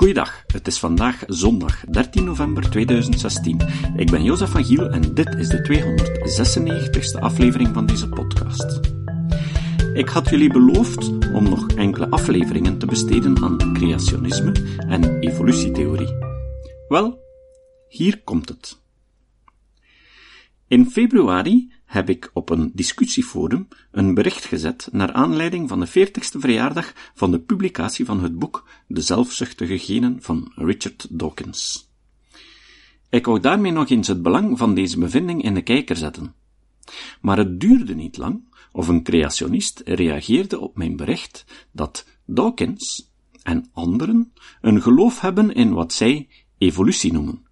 Goeiedag, het is vandaag zondag 13 november 2016. Ik ben Jozef van Giel en dit is de 296ste aflevering van deze podcast. Ik had jullie beloofd om nog enkele afleveringen te besteden aan creationisme en evolutietheorie. Wel, hier komt het. In februari heb ik op een discussieforum een bericht gezet naar aanleiding van de 40ste verjaardag van de publicatie van het boek De zelfzuchtige genen van Richard Dawkins. Ik wou daarmee nog eens het belang van deze bevinding in de kijker zetten. Maar het duurde niet lang of een creationist reageerde op mijn bericht dat Dawkins en anderen een geloof hebben in wat zij evolutie noemen,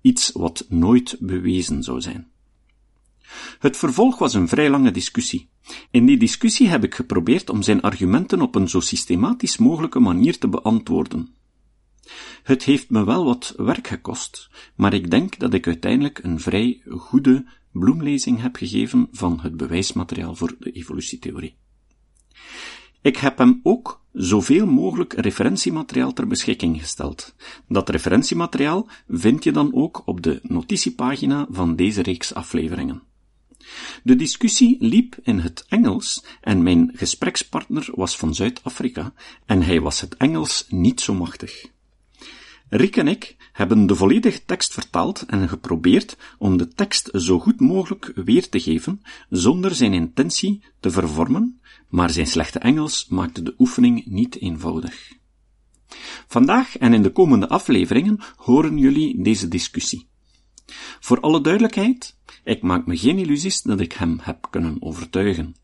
iets wat nooit bewezen zou zijn. Het vervolg was een vrij lange discussie. In die discussie heb ik geprobeerd om zijn argumenten op een zo systematisch mogelijke manier te beantwoorden. Het heeft me wel wat werk gekost, maar ik denk dat ik uiteindelijk een vrij goede bloemlezing heb gegeven van het bewijsmateriaal voor de evolutietheorie. Ik heb hem ook zoveel mogelijk referentiemateriaal ter beschikking gesteld. Dat referentiemateriaal vind je dan ook op de notitiepagina van deze reeks afleveringen. De discussie liep in het Engels en mijn gesprekspartner was van Zuid-Afrika en hij was het Engels niet zo machtig. Rick en ik hebben de volledige tekst vertaald en geprobeerd om de tekst zo goed mogelijk weer te geven, zonder zijn intentie te vervormen, maar zijn slechte Engels maakte de oefening niet eenvoudig. Vandaag en in de komende afleveringen horen jullie deze discussie. Voor alle duidelijkheid, ik maak me geen illusies dat ik hem heb kunnen overtuigen.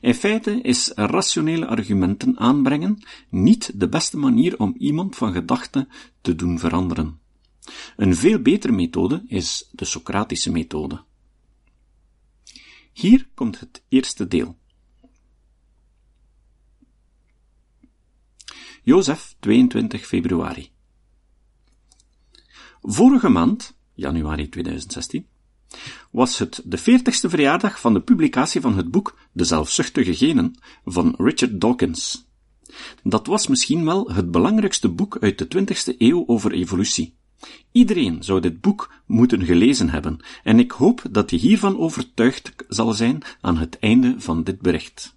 In feite is rationele argumenten aanbrengen niet de beste manier om iemand van gedachten te doen veranderen. Een veel betere methode is de Socratische methode. Hier komt het eerste deel. Jozef, 22 februari. Vorige maand, januari 2016, was het de veertigste verjaardag van de publicatie van het boek De zelfzuchtige genen van Richard Dawkins. Dat was misschien wel het belangrijkste boek uit de twintigste eeuw over evolutie. Iedereen zou dit boek moeten gelezen hebben, en ik hoop dat je hiervan overtuigd zal zijn aan het einde van dit bericht.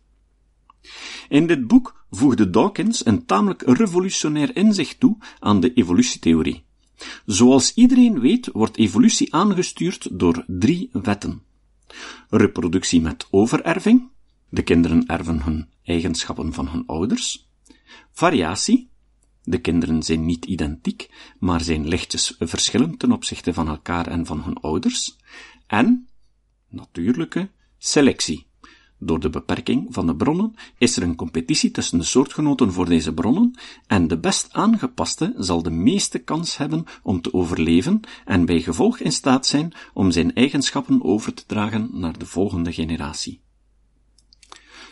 In dit boek voegde Dawkins een tamelijk revolutionair inzicht toe aan de evolutietheorie. Zoals iedereen weet, wordt evolutie aangestuurd door drie wetten. Reproductie met overerving, de kinderen erven hun eigenschappen van hun ouders. Variatie, de kinderen zijn niet identiek, maar zijn lichtjes verschillend ten opzichte van elkaar en van hun ouders. En, natuurlijke, selectie, door de beperking van de bronnen is er een competitie tussen de soortgenoten voor deze bronnen en de best aangepaste zal de meeste kans hebben om te overleven en bij gevolg in staat zijn om zijn eigenschappen over te dragen naar de volgende generatie.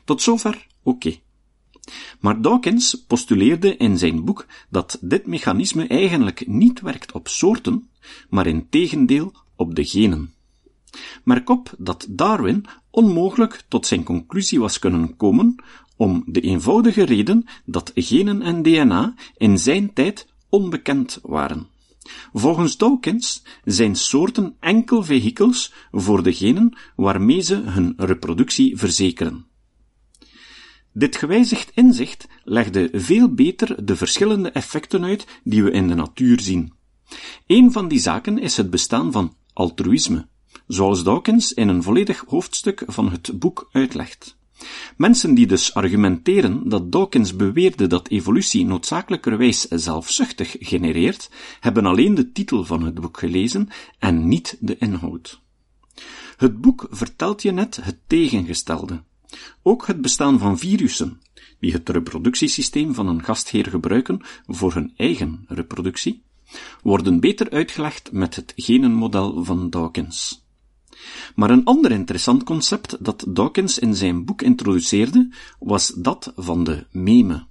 Tot zover oké. Maar Dawkins postuleerde in zijn boek dat dit mechanisme eigenlijk niet werkt op soorten, maar in tegendeel op de genen. Merk op dat Darwin onmogelijk tot zijn conclusie was kunnen komen om de eenvoudige reden dat genen en DNA in zijn tijd onbekend waren. Volgens Dawkins zijn soorten enkel vehikels voor de genen waarmee ze hun reproductie verzekeren. Dit gewijzigd inzicht legde veel beter de verschillende effecten uit die we in de natuur zien. Een van die zaken is het bestaan van altruïsme, zoals Dawkins in een volledig hoofdstuk van het boek uitlegt. Mensen die dus argumenteren dat Dawkins beweerde dat evolutie noodzakelijkerwijs zelfzuchtig genereert, hebben alleen de titel van het boek gelezen en niet de inhoud. Het boek vertelt je net het tegengestelde. Ook het bestaan van virussen, die het reproductiesysteem van een gastheer gebruiken voor hun eigen reproductie, worden beter uitgelegd met het genenmodel van Dawkins. Maar een ander interessant concept dat Dawkins in zijn boek introduceerde, was dat van de meme.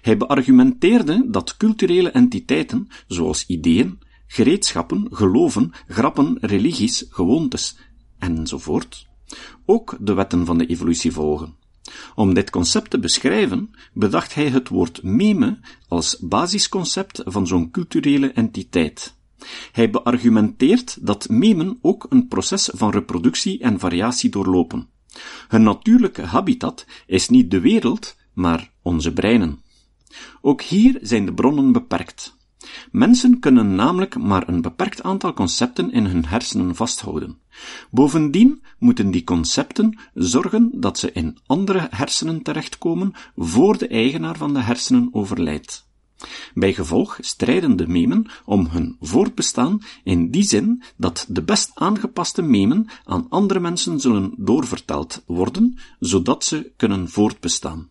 Hij beargumenteerde dat culturele entiteiten, zoals ideeën, gereedschappen, geloven, grappen, religies, gewoontes enzovoort, ook de wetten van de evolutie volgen. Om dit concept te beschrijven, bedacht hij het woord meme als basisconcept van zo'n culturele entiteit. Hij beargumenteert dat memen ook een proces van reproductie en variatie doorlopen. Hun natuurlijke habitat is niet de wereld, maar onze breinen. Ook hier zijn de bronnen beperkt. Mensen kunnen namelijk maar een beperkt aantal concepten in hun hersenen vasthouden. Bovendien moeten die concepten zorgen dat ze in andere hersenen terechtkomen voor de eigenaar van de hersenen overlijdt. Bij gevolg strijden de memen om hun voortbestaan in die zin dat de best aangepaste memen aan andere mensen zullen doorverteld worden, zodat ze kunnen voortbestaan.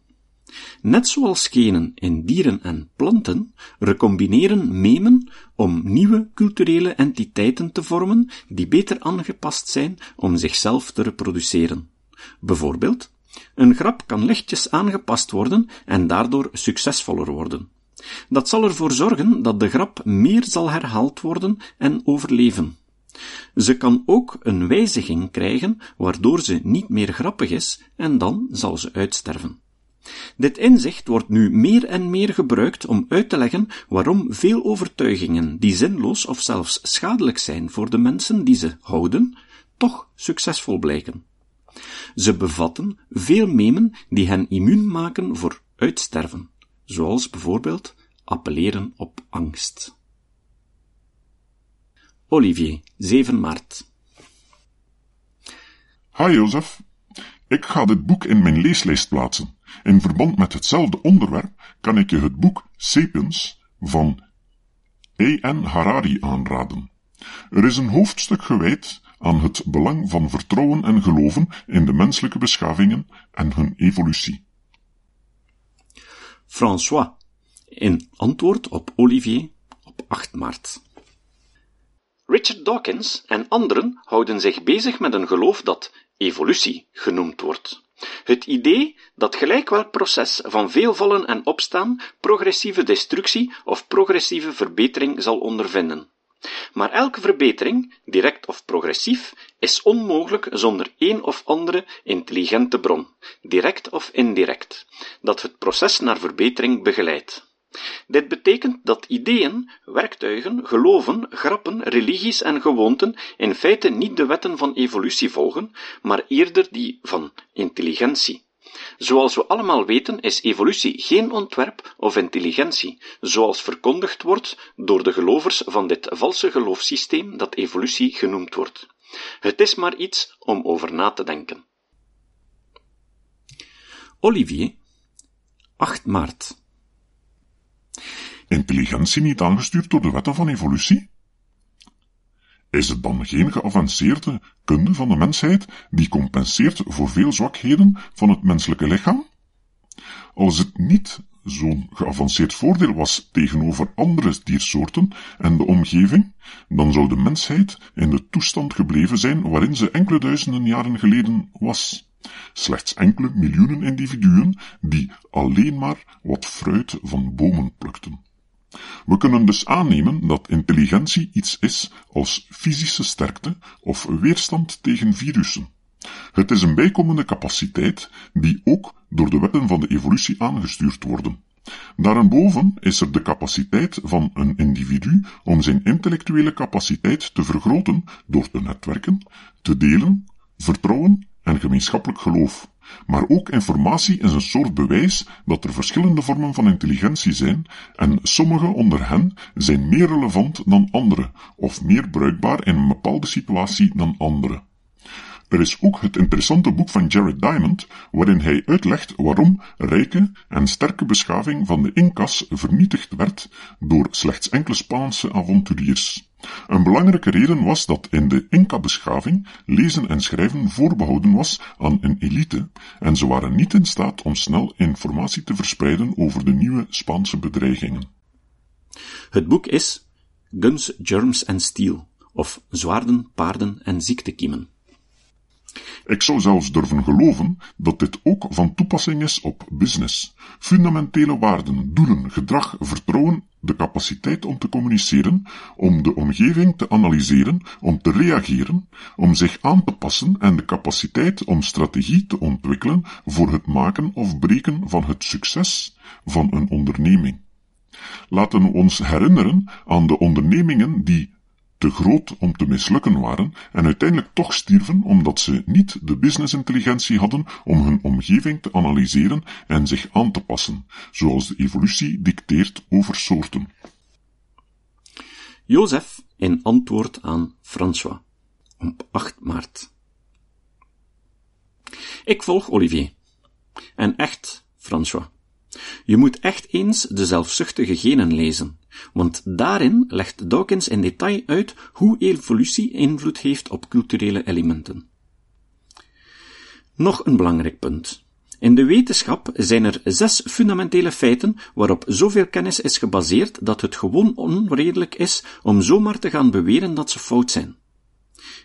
Net zoals genen in dieren en planten recombineren memen om nieuwe culturele entiteiten te vormen die beter aangepast zijn om zichzelf te reproduceren. Bijvoorbeeld, een grap kan lichtjes aangepast worden en daardoor succesvoller worden. Dat zal ervoor zorgen dat de grap meer zal herhaald worden en overleven. Ze kan ook een wijziging krijgen waardoor ze niet meer grappig is en dan zal ze uitsterven. Dit inzicht wordt nu meer en meer gebruikt om uit te leggen waarom veel overtuigingen die zinloos of zelfs schadelijk zijn voor de mensen die ze houden, toch succesvol blijken. Ze bevatten veel memen die hen immuun maken voor uitsterven, zoals bijvoorbeeld appelleren op angst. Olivier, 7 maart. Hi Jozef, ik ga dit boek in mijn leeslijst plaatsen. In verband met hetzelfde onderwerp kan ik je het boek Sapiens van E.N. Harari aanraden. Er is een hoofdstuk gewijd aan het belang van vertrouwen en geloven in de menselijke beschavingen en hun evolutie. François, in antwoord op Olivier op 8 maart. Richard Dawkins en anderen houden zich bezig met een geloof dat evolutie genoemd wordt. Het idee dat gelijk welk proces van veel vallen en opstaan progressieve destructie of progressieve verbetering zal ondervinden. Maar elke verbetering, direct of progressief, is onmogelijk zonder een of andere intelligente bron, direct of indirect, dat het proces naar verbetering begeleidt. Dit betekent dat ideeën, werktuigen, geloven, grappen, religies en gewoonten in feite niet de wetten van evolutie volgen, maar eerder die van intelligentie. Zoals we allemaal weten is evolutie geen ontwerp of intelligentie, zoals verkondigd wordt door de gelovers van dit valse geloofssysteem dat evolutie genoemd wordt. Het is maar iets om over na te denken. Olivier, 8 maart intelligentie niet aangestuurd door de wetten van evolutie? Is het dan geen geavanceerde kunde van de mensheid die compenseert voor veel zwakheden van het menselijke lichaam? Als het niet zo'n geavanceerd voordeel was tegenover andere diersoorten en de omgeving, dan zou de mensheid in de toestand gebleven zijn waarin ze enkele duizenden jaren geleden was. Slechts enkele miljoenen individuen die alleen maar wat fruit van bomen plukten. We kunnen dus aannemen dat intelligentie iets is als fysische sterkte of weerstand tegen virussen. Het is een bijkomende capaciteit die ook door de wetten van de evolutie aangestuurd worden. Daarboven is er de capaciteit van een individu om zijn intellectuele capaciteit te vergroten door te netwerken, te delen, vertrouwen en gemeenschappelijk geloof. Maar ook informatie is een soort bewijs dat er verschillende vormen van intelligentie zijn en sommige onder hen zijn meer relevant dan andere of meer bruikbaar in een bepaalde situatie dan andere. Er is ook het interessante boek van Jared Diamond, waarin hij uitlegt waarom rijke en sterke beschaving van de Incas vernietigd werd door slechts enkele Spaanse avonturiers. Een belangrijke reden was dat in de Inca-beschaving lezen en schrijven voorbehouden was aan een elite en ze waren niet in staat om snel informatie te verspreiden over de nieuwe Spaanse bedreigingen. Het boek is Guns, Germs and Steel, of Zwaarden, Paarden en Ziektekiemen Ik zou zelfs durven geloven dat dit ook van toepassing is op business. Fundamentele waarden, doelen, gedrag, vertrouwen, de capaciteit om te communiceren, om de omgeving te analyseren, om te reageren, om zich aan te passen en de capaciteit om strategie te ontwikkelen voor het maken of breken van het succes van een onderneming. Laten we ons herinneren aan de ondernemingen die te groot om te mislukken waren en uiteindelijk toch stierven omdat ze niet de businessintelligentie hadden om hun omgeving te analyseren en zich aan te passen, zoals de evolutie dicteert over soorten. Jozef in antwoord aan François op 8 maart. Ik volg Olivier. En echt, François. Je moet echt eens de zelfzuchtige genen lezen, want daarin legt Dawkins in detail uit hoe evolutie invloed heeft op culturele elementen. Nog een belangrijk punt. In de wetenschap zijn er zes fundamentele feiten waarop zoveel kennis is gebaseerd dat het gewoon onredelijk is om zomaar te gaan beweren dat ze fout zijn.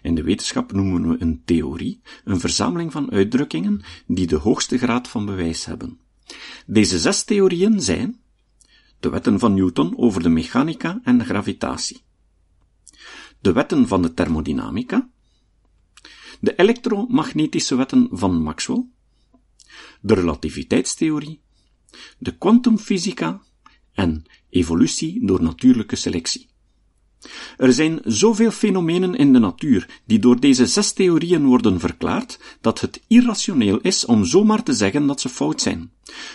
In de wetenschap noemen we een theorie een verzameling van uitdrukkingen die de hoogste graad van bewijs hebben. Deze zes theorieën zijn de wetten van Newton over de mechanica en de gravitatie, de wetten van de thermodynamica, de elektromagnetische wetten van Maxwell, de relativiteitstheorie, de kwantumfysica en evolutie door natuurlijke selectie. Er zijn zoveel fenomenen in de natuur die door deze zes theorieën worden verklaard, dat het irrationeel is om zomaar te zeggen dat ze fout zijn.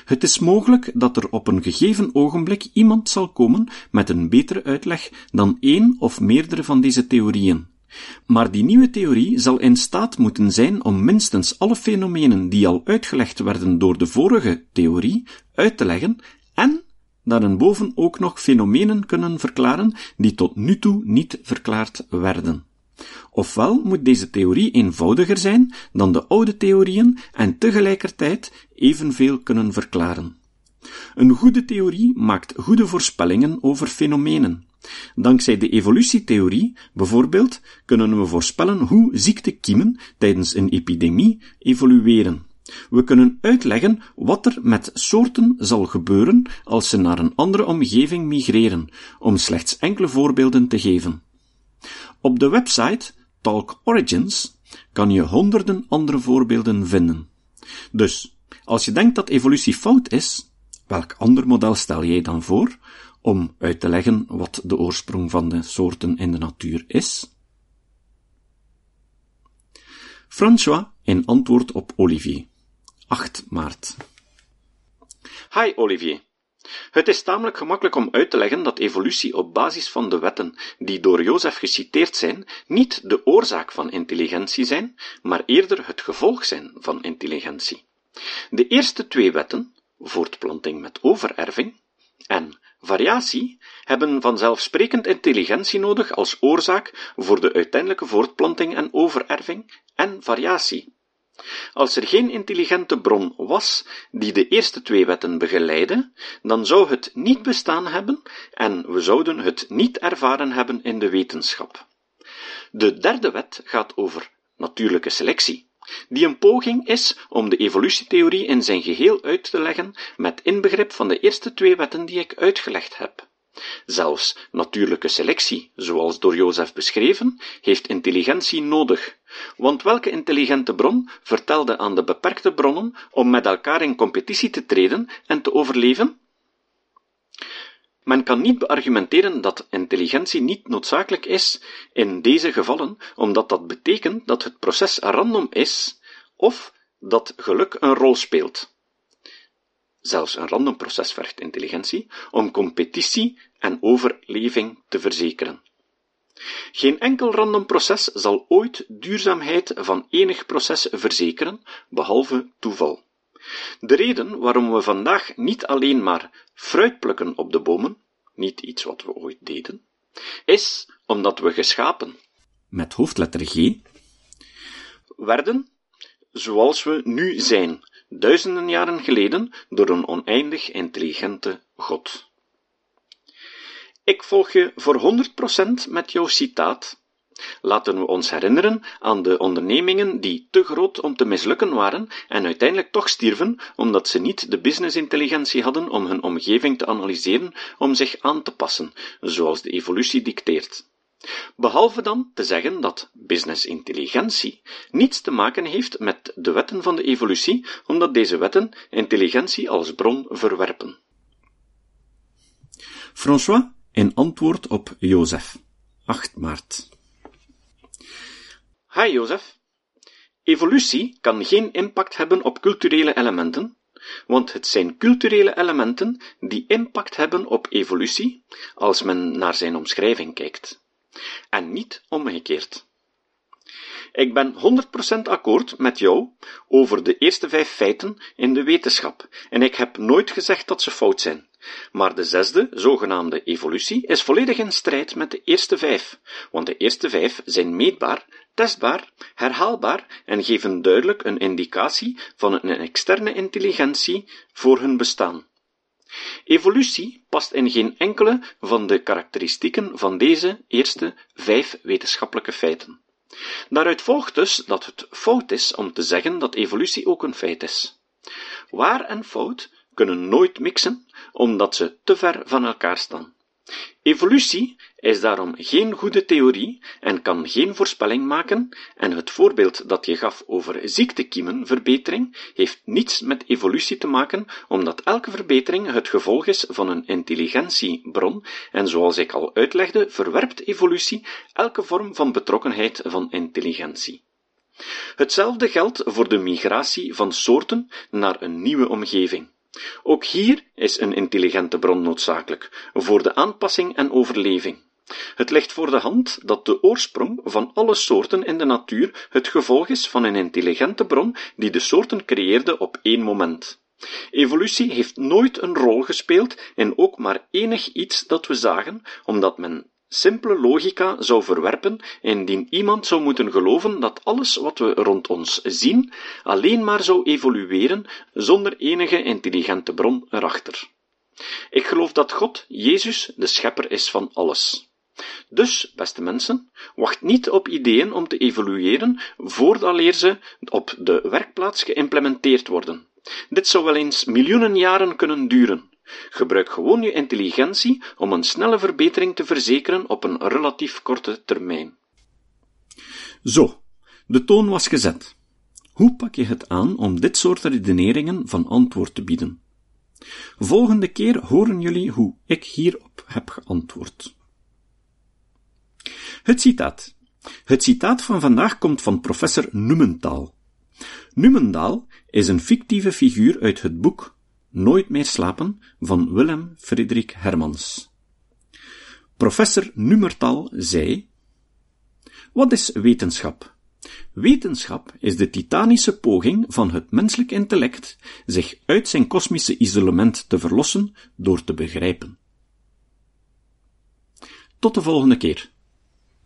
Het is mogelijk dat er op een gegeven ogenblik iemand zal komen met een betere uitleg dan één of meerdere van deze theorieën. Maar die nieuwe theorie zal in staat moeten zijn om minstens alle fenomenen die al uitgelegd werden door de vorige theorie uit te leggen en daarenboven ook nog fenomenen kunnen verklaren die tot nu toe niet verklaard werden. Ofwel moet deze theorie eenvoudiger zijn dan de oude theorieën en tegelijkertijd evenveel kunnen verklaren. Een goede theorie maakt goede voorspellingen over fenomenen. Dankzij de evolutietheorie, bijvoorbeeld, kunnen we voorspellen hoe ziektekiemen tijdens een epidemie evolueren. We kunnen uitleggen wat er met soorten zal gebeuren als ze naar een andere omgeving migreren, om slechts enkele voorbeelden te geven. Op de website Talk Origins kan je honderden andere voorbeelden vinden. Dus, als je denkt dat evolutie fout is, welk ander model stel jij dan voor om uit te leggen wat de oorsprong van de soorten in de natuur is? François in antwoord op Olivier. 8 maart. Hi Olivier. Het is tamelijk gemakkelijk om uit te leggen dat evolutie op basis van de wetten die door Jozef geciteerd zijn, niet de oorzaak van intelligentie zijn, maar eerder het gevolg zijn van intelligentie. De eerste twee wetten, voortplanting met overerving, en variatie, hebben vanzelfsprekend intelligentie nodig als oorzaak voor de uiteindelijke voortplanting en overerving en variatie. Als er geen intelligente bron was die de eerste twee wetten begeleidde, dan zou het niet bestaan hebben en we zouden het niet ervaren hebben in de wetenschap. De derde wet gaat over natuurlijke selectie, die een poging is om de evolutietheorie in zijn geheel uit te leggen met inbegrip van de eerste twee wetten die ik uitgelegd heb. Zelfs natuurlijke selectie, zoals door Jozef beschreven, heeft intelligentie nodig, want welke intelligente bron vertelde aan de beperkte bronnen om met elkaar in competitie te treden en te overleven? Men kan niet beargumenteren dat intelligentie niet noodzakelijk is in deze gevallen, omdat dat betekent dat het proces random is of dat geluk een rol speelt. Zelfs een random proces vergt intelligentie om competitie en overleving te verzekeren. Geen enkel random proces zal ooit duurzaamheid van enig proces verzekeren, behalve toeval. De reden waarom we vandaag niet alleen maar fruit plukken op de bomen, niet iets wat we ooit deden, is omdat we geschapen, met hoofdletter G, werden zoals we nu zijn, duizenden jaren geleden, door een oneindig intelligente God. Ik volg je voor 100% met jouw citaat, Laten we ons herinneren aan de ondernemingen die te groot om te mislukken waren en uiteindelijk toch stierven omdat ze niet de businessintelligentie hadden om hun omgeving te analyseren om zich aan te passen, zoals de evolutie dicteert. Behalve dan te zeggen dat businessintelligentie niets te maken heeft met de wetten van de evolutie, omdat deze wetten intelligentie als bron verwerpen. François in antwoord op Jozef, 8 maart. Hi Jozef. Evolutie kan geen impact hebben op culturele elementen, want het zijn culturele elementen die impact hebben op evolutie als men naar zijn omschrijving kijkt, en niet omgekeerd. Ik ben 100% akkoord met jou over de eerste vijf feiten in de wetenschap, en ik heb nooit gezegd dat ze fout zijn. Maar de zesde, zogenaamde evolutie, is volledig in strijd met de eerste vijf, want de eerste vijf zijn meetbaar, testbaar, herhaalbaar en geven duidelijk een indicatie van een externe intelligentie voor hun bestaan. Evolutie past in geen enkele van de karakteristieken van deze eerste vijf wetenschappelijke feiten. Daaruit volgt dus dat het fout is om te zeggen dat evolutie ook een feit is. Waar en fout kunnen nooit mixen, omdat ze te ver van elkaar staan. Evolutie is daarom geen goede theorie en kan geen voorspelling maken, en het voorbeeld dat je gaf over ziektekiemenverbetering heeft niets met evolutie te maken, omdat elke verbetering het gevolg is van een intelligentiebron, en zoals ik al uitlegde, verwerpt evolutie elke vorm van betrokkenheid van intelligentie. Hetzelfde geldt voor de migratie van soorten naar een nieuwe omgeving. Ook hier is een intelligente bron noodzakelijk, voor de aanpassing en overleving. Het ligt voor de hand dat de oorsprong van alle soorten in de natuur het gevolg is van een intelligente bron die de soorten creëerde op één moment. Evolutie heeft nooit een rol gespeeld in ook maar enig iets dat we zagen, omdat men simpele logica zou verwerpen indien iemand zou moeten geloven dat alles wat we rond ons zien alleen maar zou evolueren zonder enige intelligente bron erachter. Ik geloof dat God, Jezus, de schepper is van alles. Dus, beste mensen, wacht niet op ideeën om te evolueren voordat ze op de werkplaats geïmplementeerd worden. Dit zou wel eens miljoenen jaren kunnen duren. Gebruik gewoon je intelligentie om een snelle verbetering te verzekeren op een relatief korte termijn. Zo, de toon was gezet. Hoe pak je het aan om dit soort redeneringen van antwoord te bieden? Volgende keer horen jullie hoe ik hierop heb geantwoord. Het citaat. Het citaat van vandaag komt van professor Nummendaal. Nummendaal is een fictieve figuur uit het boek Nooit meer slapen van Willem Frederik Hermans. Professor Nummertal zei: Wat is wetenschap? Wetenschap is de titanische poging van het menselijk intellect zich uit zijn kosmische isolement te verlossen door te begrijpen. Tot de volgende keer.